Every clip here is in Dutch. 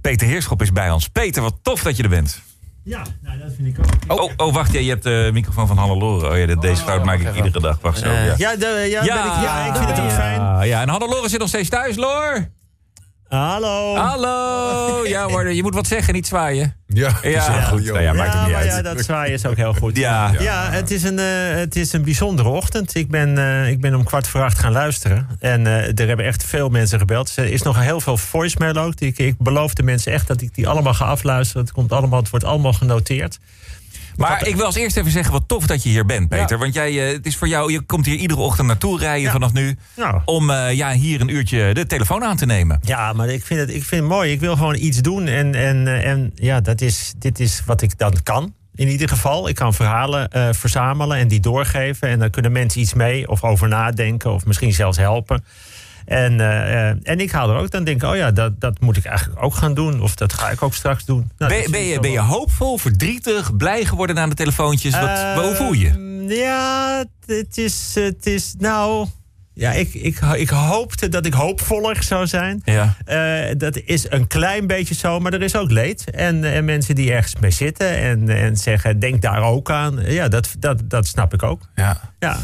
Peter Heerschop is bij ons. Peter, wat tof dat je er bent. Ja, nou, dat vind ik ook. Oh, oh wacht, ja, je hebt de microfoon van Hannelore. Oh ja, deze fout maak ik iedere dag. Wacht zo. Eh, Ja, ja, de, ja, ben ik, ja, ik vind het ook fijn. Ja, ja, en Hannelore zit nog steeds thuis, Loor. Hallo. Hallo. Ja hoor, je moet wat zeggen, niet zwaaien. Ja, Ja, ja. goed. Nou ja, maakt het niet maar uit. ja, dat zwaaien is ook heel goed. Ja. Ja, het, is een, eh, het is een bijzondere ochtend. Ik ben, eh, ik ben om kwart voor acht gaan luisteren. En eh, er hebben echt veel mensen gebeld. Dus er is nog heel veel voicemail ook. Ik, ik beloof de mensen echt dat ik die allemaal ga afluisteren. Het, komt allemaal, het wordt allemaal genoteerd. Maar ik wil als eerst even zeggen wat tof dat je hier bent, Peter. Want jij, eh, het is voor jou, je komt hier iedere ochtend naartoe rijden Ja. vanaf nu. Om eh, ja, hier een uurtje de telefoon aan te nemen. Ja, maar ik vind het, ik vind het mooi. Ik wil gewoon iets doen. En, en, eh, en ja, dat is, dit is wat ik dan kan. In ieder geval, ik kan verhalen verzamelen en die doorgeven. En dan kunnen mensen iets mee of over nadenken of misschien zelfs helpen. En, eh, eh, en ik haal er ook dan denk ik, oh ja, dat, dat moet ik eigenlijk ook gaan doen. Of dat ga ik ook straks doen. Nou, Ben, ben, je, ben je hoopvol, verdrietig, blij geworden aan de telefoontjes? Wat, Eh, hoe voel je? Ja, het is, het is nou... Ja, ik, ik, ik hoopte dat ik hoopvoller zou zijn. Ja. Dat is een klein beetje zo, maar er is ook leed. En, en mensen die ergens mee zitten en, en zeggen, denk daar ook aan. Ja, dat, dat, dat snap ik ook. Ja. Ja.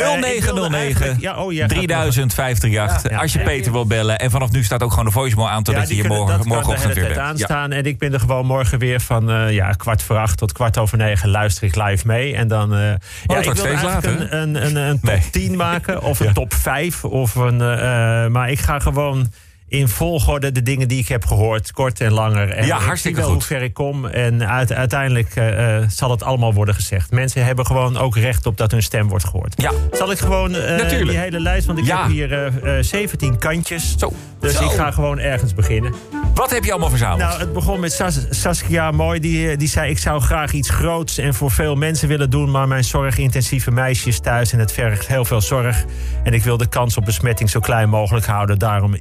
Eh, ik wilde 0909 eigenlijk- ja, oh, jij gaat 3000 538. Ja. Als je Peter wil bellen. En vanaf nu staat ook gewoon de voicemail aan... totdat je hier morgen, morgenochtend weer bent. Ja. aanstaan. En ik ben er gewoon morgen weer van eh, ja, kwart voor acht tot kwart over negen luister ik live mee. En dan. eh ja, wordt ik wil eigenlijk een, een, een, een top Nee. 10 maken of een Ja. top 5. Of een, eh, eh, maar ik ga gewoon in volgorde de dingen die ik heb gehoord, kort en langer. En Ja, ik hartstikke wel goed. hoe ver ik kom. En uit- uiteindelijk eh, eh, zal het allemaal worden gezegd. Mensen hebben gewoon ook recht op dat hun stem wordt gehoord. Ja. Zal ik gewoon eh, die hele lijst, want ik Ja. heb hier eh, eh, 17 kantjes. Zo. Dus Zo. ik ga gewoon ergens beginnen. Wat heb je allemaal verzameld? Nou, het begon met Sas- Saskia Mooi. Die, die zei: Ik zou graag iets groots en voor veel mensen willen doen. Maar mijn zorgintensieve meisje is thuis en het vergt heel veel zorg. En ik wil de kans op besmetting zo klein mogelijk houden. Daarom een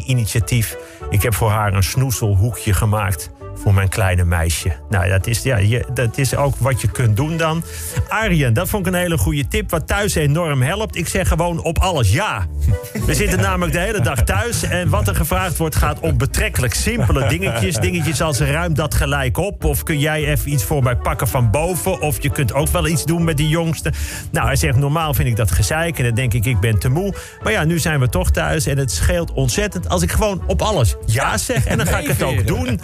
Ini-Mini-initiatief. Ik heb voor haar een snoezelhoekje gemaakt. Voor mijn kleine meisje. Nou, dat is, ja, je, dat is ook wat je kunt doen dan. Arjen, dat vond ik een hele goede tip. Wat thuis enorm helpt. Ik zeg gewoon op alles ja. We zitten namelijk de hele dag thuis. En wat er gevraagd wordt gaat om betrekkelijk simpele dingetjes. Dingetjes als ruim dat gelijk op. Of kun jij even iets voor mij pakken van boven. Of je kunt ook wel iets doen met die jongste. Nou, hij zegt normaal vind ik dat gezeik. En dan denk ik ik ben te moe. Maar ja, nu zijn we toch thuis. En het scheelt ontzettend als ik gewoon op alles ja zeg. En dan ga ik het ook doen.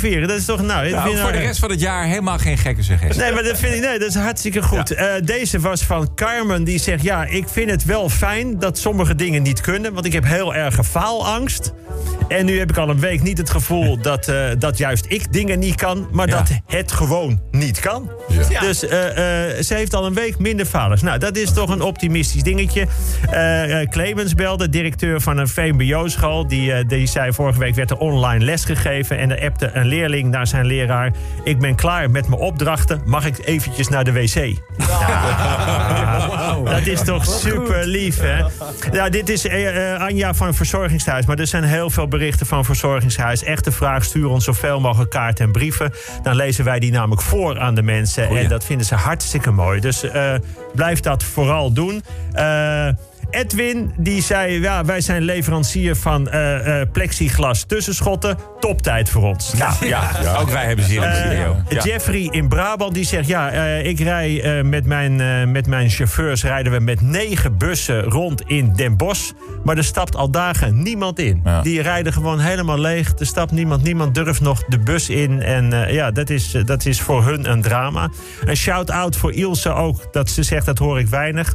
Dat is toch nou... Nou, voor de nou- rest van het jaar helemaal geen gekke suggestie. Nee, maar dat vind ik nee, dat is hartstikke goed. Eh, deze was van Carmen, die zegt... ja, ik vind het wel fijn dat sommige dingen niet kunnen... want ik heb heel erge faalangst. En nu heb ik al een week niet het gevoel dat, eh, dat juist ik dingen niet kan... maar Ja. dat het gewoon niet kan. Ja. Dus eh, eh, ze heeft al een week minder falers. Nou, dat is toch een optimistisch dingetje. Eh, eh, Clemens belde, directeur van een VMBO-school. Die, eh, die zei vorige week werd er online les gegeven... en er appte een leerling naar zijn leraar... ik ben klaar met mijn opdrachten, mag ik eventjes naar de wc? Ja. Dat is toch super lief, hè? Ja, dit is Anja van Verzorgingshuis. Maar er zijn heel veel berichten van Verzorgingshuis. Echte vraag, stuur ons zoveel mogelijk kaarten en brieven. Dan lezen wij die namelijk voor aan de mensen. Goeie. En dat vinden ze hartstikke mooi. Dus eh, blijf dat vooral doen. Eh, Edwin, die zei... Ja, wij zijn leverancier van eh, eh, plexiglas tussenschotten. Toptijd voor ons. Nou, Ja, ook wij hebben ze hier in de eh, studio. Ja. Jeffrey in Brabant die zegt: Ja, ik rij met, mijn, met mijn chauffeurs rijden we met negen bussen rond in Den Bosch. Maar er stapt al dagen niemand in. Ja. Die rijden gewoon helemaal leeg. Er stapt niemand. Niemand durft nog de bus in. En ja, dat is, dat is voor hun een drama. Een shout-out voor Ilse ook. Dat ze zegt: Dat hoor ik weinig.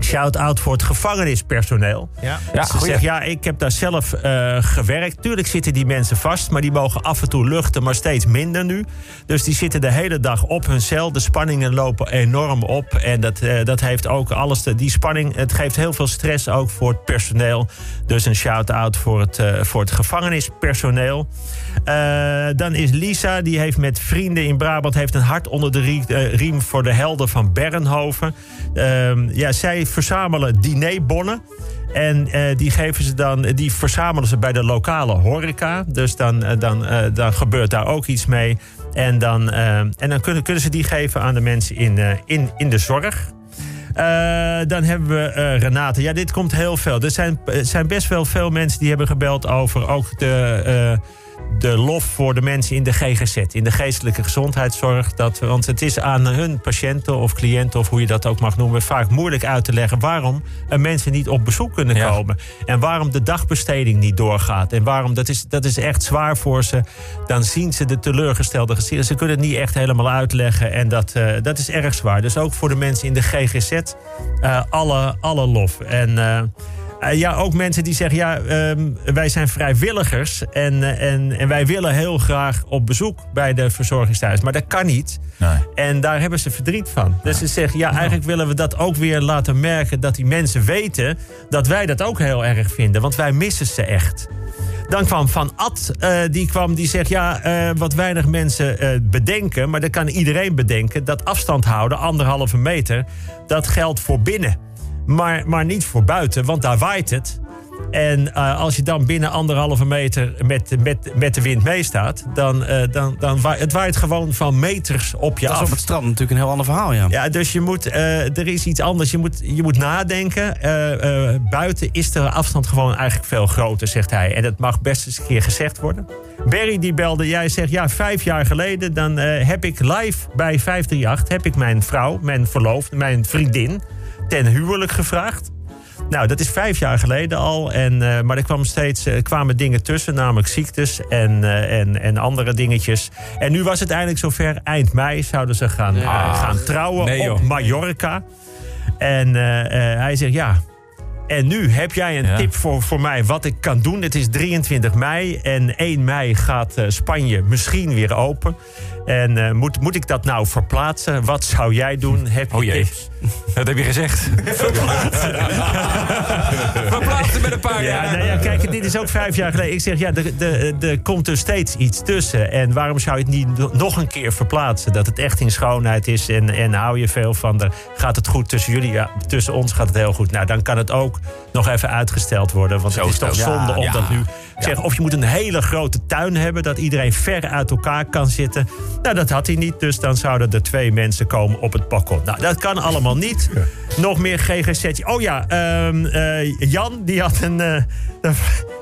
Shout-out voor het gevangenispersoneel. Ja, Ze goeie. zegt, ja, ik heb daar zelf eh, gewerkt. Tuurlijk zitten die mensen vast, maar die mogen af en toe luchten, maar steeds minder nu. Dus die zitten de hele dag op hun cel. De spanningen lopen enorm op. En dat, eh, dat heeft ook alles, te- die spanning, het geeft heel veel stress ook voor het personeel. Dus een shout-out voor het, eh, voor het gevangenispersoneel. Eh, dan is Lisa, die heeft met vrienden in Brabant heeft een hart onder de rie- riem voor de helden van Bernhoven. Ehm, ja, zij verzamelen dinerbonnen. En eh, die, geven ze dan, die verzamelen ze bij de lokale horeca. Dus dan, eh, dan, eh, dan gebeurt daar ook iets mee. En dan, eh, en dan kunnen, kunnen ze die geven aan de mensen in, eh, in, in de zorg. Eh, dan hebben we eh, Renate. Ja, dit komt heel veel. Er zijn, zijn best wel veel mensen die hebben gebeld over ook de, eh, de lof voor de mensen in de GGZ, in de geestelijke gezondheidszorg. Dat, want het is aan hun patiënten of cliënten, of hoe je dat ook mag noemen, vaak moeilijk uit te leggen waarom mensen niet op bezoek kunnen Ja. komen. En waarom de dagbesteding niet doorgaat. En waarom, dat is, dat is echt zwaar voor ze. Dan zien ze de teleurgestelde gezichten. Ze kunnen het niet echt helemaal uitleggen. En dat, eh, dat is erg zwaar. Dus ook voor de mensen in de GGZ, eh, alle, alle lof. En eh, eh, ja, ook mensen die zeggen, ja, ehm, wij zijn vrijwilligers. En, eh, en, en wij willen heel graag op bezoek bij de verzorgingstehuis. Maar dat kan niet. Nee. En daar hebben ze verdriet van. Dus ze zeggen, ja, eigenlijk willen we dat ook weer laten merken... dat die mensen weten dat wij dat ook heel erg vinden. Want wij missen ze echt. Dan kwam Van Ad, eh, die kwam, die zegt... ja, wat weinig mensen bedenken... maar dat kan iedereen bedenken... dat afstand houden, anderhalve meter... dat geldt voor binnen. Maar, maar niet voor buiten, want daar waait het... En eh, als je dan binnen anderhalve meter met, met, met de wind meestaat... dan, eh, dan, dan waait het waait gewoon van meters op je Dat is af. op het strand natuurlijk een heel ander verhaal, ja. Ja, dus je moet, eh, er is iets anders. Je moet, je moet nadenken. Buiten is de afstand gewoon eigenlijk veel groter, zegt hij. En dat mag best eens een keer gezegd worden. Barry die belde, jij zegt ja, vijf jaar geleden... dan heb ik live bij 538... heb ik mijn vrouw, mijn verloofde, mijn vriendin... ten huwelijk gevraagd. Nou, dat is vijf jaar geleden al. En, eh, maar er kwam steeds, eh, kwamen dingen tussen, namelijk ziektes en, eh, en, en andere dingetjes. En nu was het eindelijk zover. Eind mei zouden ze gaan, gaan trouwen nee, op Mallorca. En hij zegt ja. En nu heb jij een Ja. tip voor, voor mij wat ik kan doen. Het is 23 mei en 1 mei gaat Spanje misschien weer open. En eh, moet, moet ik dat nou verplaatsen? Wat zou jij doen? Heb je Oh jee. tips? Dat heb je gezegd. Verplaatsen met een paar Ja, jaar. nou ja, kijk, dit is ook vijf jaar geleden. Ik zeg, ja, er, er, er komt er steeds iets tussen. En waarom zou je het niet no- nog een keer verplaatsen? Dat het echt in schoonheid is en, en hou je veel van. Er gaat het goed tussen jullie? Ja, tussen ons gaat het heel goed. Nou, dan kan het ook nog even uitgesteld worden. Want Zo het is toch zonde Ja, om ja. dat nu... Ik zeg, of je moet een hele grote tuin hebben... dat iedereen ver uit elkaar kan zitten. Nou, dat had hij niet. Dus dan zouden er twee mensen komen op het balkon. Nou, dat kan allemaal niet. Nog meer GGZ. Oh ja, ehm, eh, Jan, die had een... eh,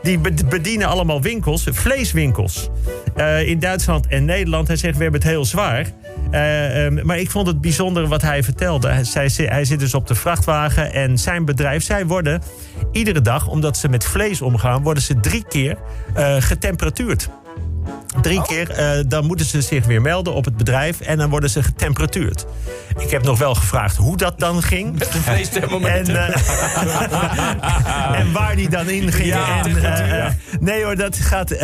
die be- bedienen allemaal winkels, vleeswinkels. eh, in Duitsland en Nederland. Hij zegt, we hebben het heel zwaar. Eh, ehm, maar ik vond het bijzonder wat hij vertelde. Hij, hij zit dus op de vrachtwagen en zijn bedrijf... zij worden iedere dag, omdat ze met vlees omgaan... worden ze drie keer getemperatuurd. Drie keer, eh, dan moeten ze zich weer melden op het bedrijf... en dan worden ze getemperatuurd. Ik heb nog wel gevraagd hoe dat dan ging. En, eh, en waar die dan in ging. Ja, en, eh, nee hoor, dat gaat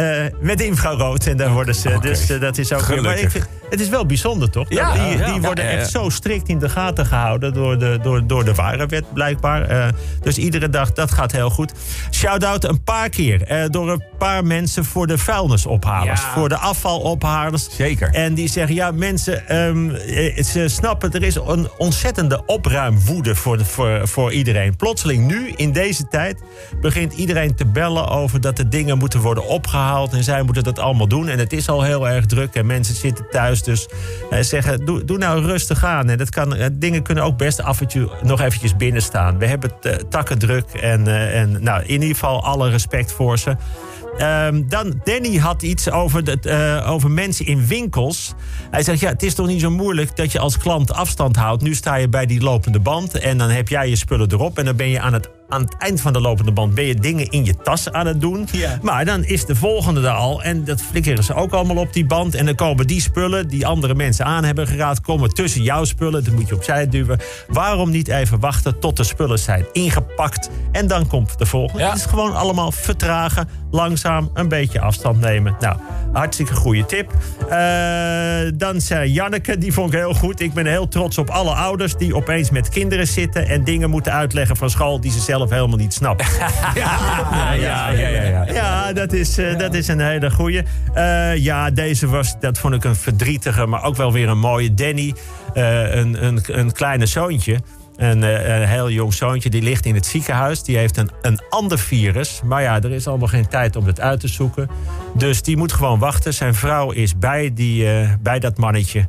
met infrarood. En daar worden ze. Dus dat is ook. Maar ik Gelukkig. vind, het is wel bijzonder, toch? Ja, die ja, die ja, worden ja, echt zo strikt in de gaten gehouden door de, door, door de warenwet, blijkbaar. Dus iedere dag, dat gaat heel goed. Shout-out een paar keer door een paar mensen voor de vuilnisophalers. Voor de afvalophalers. Zeker. En die zeggen, ja, mensen, ehm, eh, ze snappen, er is een ontzettende opruimwoede voor, de- voor, voor iedereen. Plotseling nu, in deze tijd, begint iedereen te bellen over dat de dingen moeten worden opgehaald. En zij moeten dat allemaal doen. En het is al heel erg druk en mensen zitten thuis. Dus eh, zeggen, doe, doe nou rustig aan. En dat kan, eh, dingen kunnen ook best af en toe nog eventjes binnen staan. We hebben takken druk en, en nou, in ieder geval alle respect voor ze. Ehm, dan, Danny had iets over, eh, over mensen in winkels. Hij zegt, ja, het is toch niet zo moeilijk dat je als klant afstand houdt. Nu sta je bij die lopende band en dan heb jij je spullen erop... en dan ben je aan het, aan het eind van de lopende band ben je dingen in je tas aan het doen. Ja. Maar dan is de volgende er al en dat flikkeren ze ook allemaal op die band. En dan komen die spullen die andere mensen aan hebben geraad... komen tussen jouw spullen, dat moet je opzij duwen. Waarom niet even wachten tot de spullen zijn ingepakt... en dan komt de volgende. Ja. Het is gewoon allemaal vertragen, langzaam, een beetje afstand nemen. Nou, hartstikke goede tip. Eh, dan zei Janneke, die vond ik heel goed. Ik ben heel trots op alle ouders die opeens met kinderen zitten... en dingen moeten uitleggen van school die ze zelf helemaal niet snappen. Ja, ja, ja, ja. ja. Dat is, eh, dat is een hele goeie. Eh, ja, deze was, dat vond ik een verdrietige, maar ook wel weer een mooie. Danny, eh, een, een, een kleine zoontje. Een, een heel jong zoontje, die ligt in het ziekenhuis. Die heeft een, een ander virus. Maar ja, er is allemaal geen tijd om het uit te zoeken. Dus die moet gewoon wachten. Zijn vrouw is bij, die, bij dat mannetje.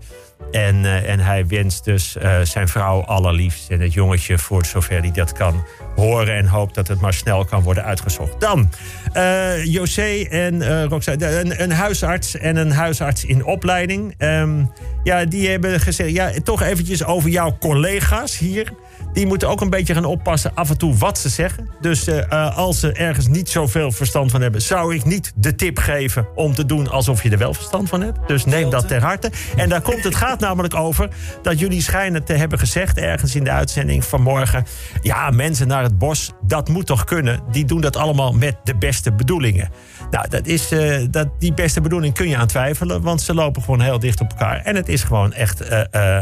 En, eh, en hij wenst dus eh, zijn vrouw allerliefst en het jongetje voor zover hij dat kan horen. En hoopt dat het maar snel kan worden uitgezocht. Dan eh José en Roxane, een, een huisarts en een huisarts in opleiding. Ehm, ja, die hebben gezegd, ja, toch eventjes over jouw collega's hier. Die moeten ook een beetje gaan oppassen af en toe wat ze zeggen. Dus eh, eh, als ze ergens niet zoveel verstand van hebben... zou ik niet de tip geven om te doen alsof je er wel verstand van hebt. Dus neem dat ter harte. En daar komt het gaat namelijk over dat jullie schijnen te hebben gezegd... ergens in de uitzending vanmorgen... ja, mensen naar het bos, dat moet toch kunnen. Die doen dat allemaal met de beste bedoelingen. Nou, dat is, eh, dat, die beste bedoeling kun je aan twijfelen... want ze lopen gewoon heel dicht op elkaar. En het is gewoon echt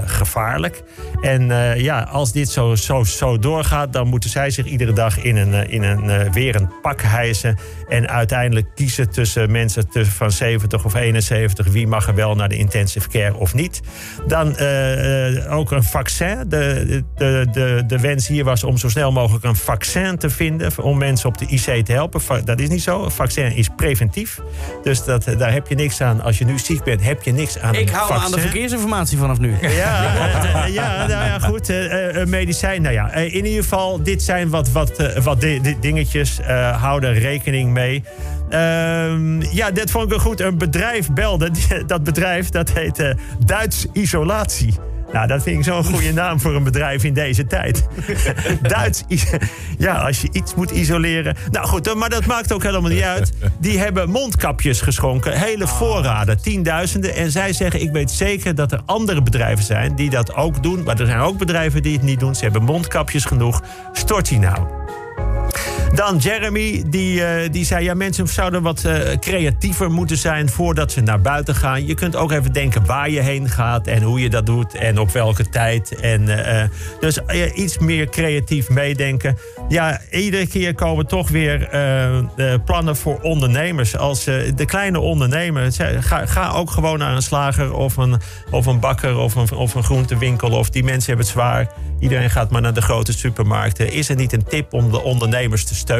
gevaarlijk. En ja, als dit zo, zo, zo doorgaat... dan moeten zij zich iedere dag in een, eh, in een, eh, weer een pak hijsen... en uiteindelijk kiezen tussen mensen tussen van 70 of 71... wie mag er wel naar de intensive care of niet. Dan eh, ook een vaccin. De, de, de, de wens hier was om zo snel mogelijk een vaccin te vinden... om mensen op de IC te helpen. Dat is niet zo. Een vaccin is preventief. Dus dat, daar heb je niks aan. Als je nu ziek bent, heb je niks aan Ik hou aan de verkeersinformatie vanaf nu. Ja, ja, nou ja, goed. eh, eh, nou ja. eh, in ieder geval, dit zijn wat, wat, eh, wat di- di- dingetjes. eh hou er rekening mee. Ehm, ja, dit vond ik goed. Een bedrijf belde. Dat bedrijf, dat heet Duits Isolatie. Nou, dat vind ik zo'n goede naam voor een bedrijf in deze tijd. Duits. Ja, als je iets moet isoleren. Nou goed, maar dat maakt ook helemaal niet uit. Die hebben mondkapjes geschonken. Hele voorraden, tienduizenden. En zij zeggen, ik weet zeker dat er andere bedrijven zijn die dat ook doen. Maar er zijn ook bedrijven die het niet doen. Ze hebben mondkapjes genoeg. Stort die nou. Dan Jeremy, die, eh, die zei... ja, mensen zouden wat eh, creatiever moeten zijn voordat ze naar buiten gaan. Je kunt ook even denken waar je heen gaat en hoe je dat doet... en op welke tijd. En, eh, dus iets meer creatief meedenken. Ja, iedere keer komen toch weer plannen voor ondernemers. Als de kleine ondernemer, ga, ga ook gewoon naar een slager... of een, of een bakker of een, of een groentewinkel. Of die mensen hebben het zwaar. Iedereen gaat maar naar de grote supermarkten. Is er niet een tip om de ondernemers te steunen?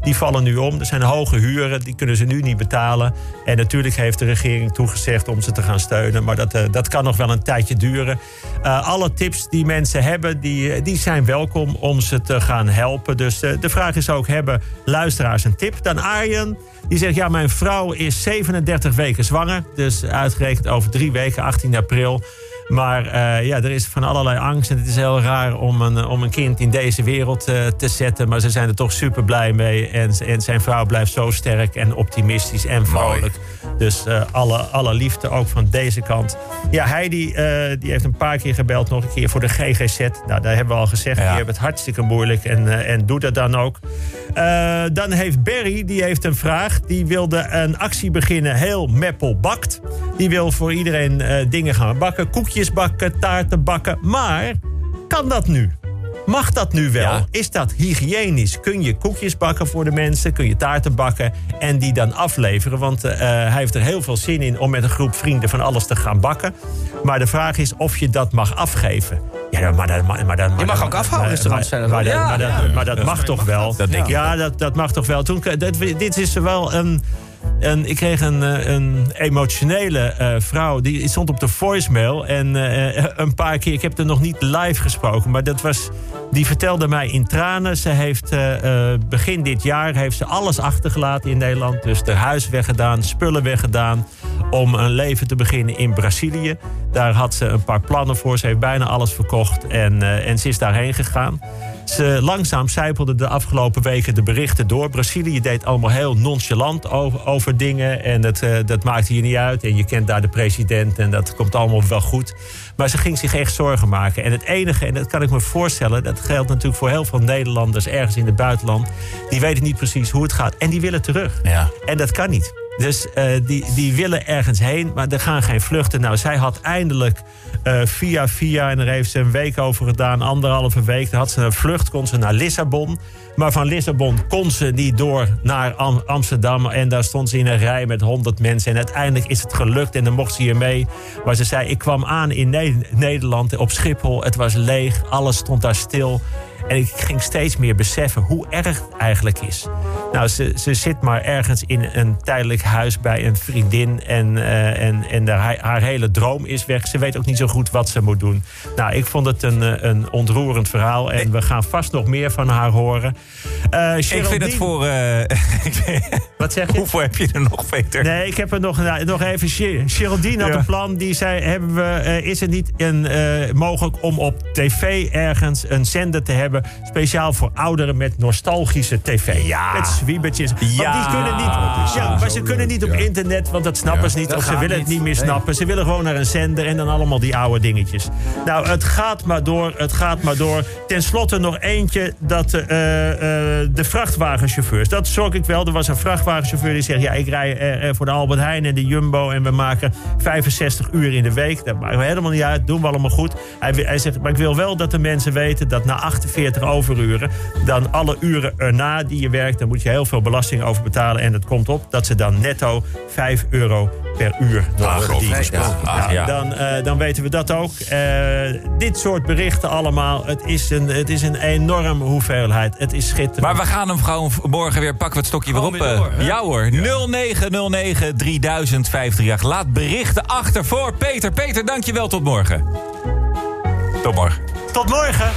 Die vallen nu om. Er zijn hoge huren, die kunnen ze nu niet betalen. En natuurlijk heeft de regering toegezegd om ze te gaan steunen. Maar dat, eh, dat kan nog wel een tijdje duren. Eh, alle tips die mensen hebben, die, eh, die zijn welkom om ze te gaan helpen. Dus de vraag is ook, hebben luisteraars een tip? Dan Arjen, die zegt, ja, mijn vrouw is 37 weken zwanger. Dus uitgerekend over drie weken, 18 april. Maar eh, ja, er is van allerlei angst. En het is heel raar om een, om een kind in deze wereld eh, te zetten. Maar ze zijn er toch super blij mee. En, en zijn vrouw blijft zo sterk en optimistisch en vrolijk. Dus eh, alle, alle liefde ook van deze kant. Ja, Heidi eh, die heeft een paar keer gebeld. Nog een keer voor de GGZ. Nou, daar hebben we al gezegd. Ja. Die hebben het hartstikke moeilijk. En, eh, en doet dat dan ook. Eh, dan heeft Berry, die heeft een vraag. Die wilde een actie beginnen. Heel Meppel bakt. Die wil voor iedereen eh, dingen gaan bakken. Koekjes bakken, taarten bakken. Maar kan dat nu? Mag dat nu wel? Ja. Is dat hygiënisch? Kun je koekjes bakken voor de mensen? Kun je taarten bakken en die dan afleveren? Want eh, hij heeft er heel veel zin in om met een groep vrienden van alles te gaan bakken. Maar de vraag is of je dat mag afgeven. Ja, maar dat, maar, maar dat, maar Je mag ook afhalen, maar- restaurants zijn maar, maar, dat, maar dat mag toch wel? Dat denk ik ja, dat, dat mag toch wel. Toen, dat, dit is wel een... En ik kreeg een, eh, een emotionele eh, vrouw. Die stond op de voicemail. En eh, een paar keer, ik heb er nog niet live gesproken. Maar dat was, die vertelde mij in tranen. Ze heeft begin dit jaar heeft ze alles achtergelaten in Nederland. Dus haar huis weggedaan, spullen weggedaan. Om een leven te beginnen in Brazilië. Daar had ze een paar plannen voor. Ze heeft bijna alles verkocht. En, en ze is daarheen gegaan. Ze langzaam zijpelden de afgelopen weken de berichten door. Brazilië deed allemaal heel nonchalant over, over dingen. En dat, eh, dat maakt hier niet uit. En je kent daar de president en dat komt allemaal wel goed. Maar ze ging zich echt zorgen maken. En het enige, en dat kan ik me voorstellen... dat geldt natuurlijk voor heel veel Nederlanders ergens in het buitenland... die weten niet precies hoe het gaat. En die willen terug. Ja. En dat kan niet. Dus eh, die, die willen ergens heen, maar er gaan geen vluchten. Nou, zij had eindelijk eh, via via, en daar heeft ze een week over gedaan, anderhalve week. Dan had ze een vlucht, kon ze naar Lissabon. Maar van Lissabon kon ze niet door naar Am- Amsterdam. En daar stond ze in een rij met honderd mensen. En uiteindelijk is het gelukt en dan mocht ze hier mee. Maar ze zei, ik kwam aan in Ne- Nederland op Schiphol. Het was leeg, alles stond daar stil. En ik ging steeds meer beseffen hoe erg het eigenlijk is. Nou, ze, ze zit maar ergens in een tijdelijk huis bij een vriendin. En, uh, en, en haar, haar, hele droom is weg. Ze weet ook niet zo goed wat ze moet doen. Nou, ik vond het een, eh, een ontroerend verhaal. En we gaan vast nog meer van haar horen. Uh, ik vind het voor... wat zeg je? Hoeveel heb je er nog, Peter? Nee, ik heb er nog, nou, nog even... Geraldine had een plan. Die zei, hebben we, is het niet een, mogelijk om op tv ergens een zender te hebben... speciaal voor ouderen met nostalgische tv? Ja. Met zwiebertjes. Ja. Want die kunnen niet, ja, maar ze kunnen niet op internet, want dat snappen ze niet. of ze willen het niet meer snappen. Ze willen gewoon naar een zender en dan allemaal die oude dingetjes. Nou, het gaat maar door, het gaat maar door. Ten slotte nog eentje, dat uh, uh, de vrachtwagenchauffeurs. Dat zorg ik wel. Er was een vrachtwagenchauffeur die zegt... ja, ik rij uh, voor de Albert Heijn en de Jumbo... en we maken 65 uur in de week. Dat maakt helemaal niet uit, doen we allemaal goed. Hij, hij zegt, maar ik wil wel dat de mensen weten... dat na 48 overuren, dan alle uren erna die je werkt... dan moet je heel veel belasting over betalen. En het komt op dat ze dan netto 5 euro per uur nog ah, ja, dan, uh, dan weten we dat ook. Uh, dit soort berichten allemaal. Het is, een, het is een enorme hoeveelheid. Het is schitterend. Maar we gaan hem gewoon morgen weer pakken we het stokje weer op. Weer door, uh, ja hoor. Ja. 0909 3000 538. Laat berichten achter voor Peter. Peter, dankjewel. Tot morgen. Tot morgen. Tot morgen.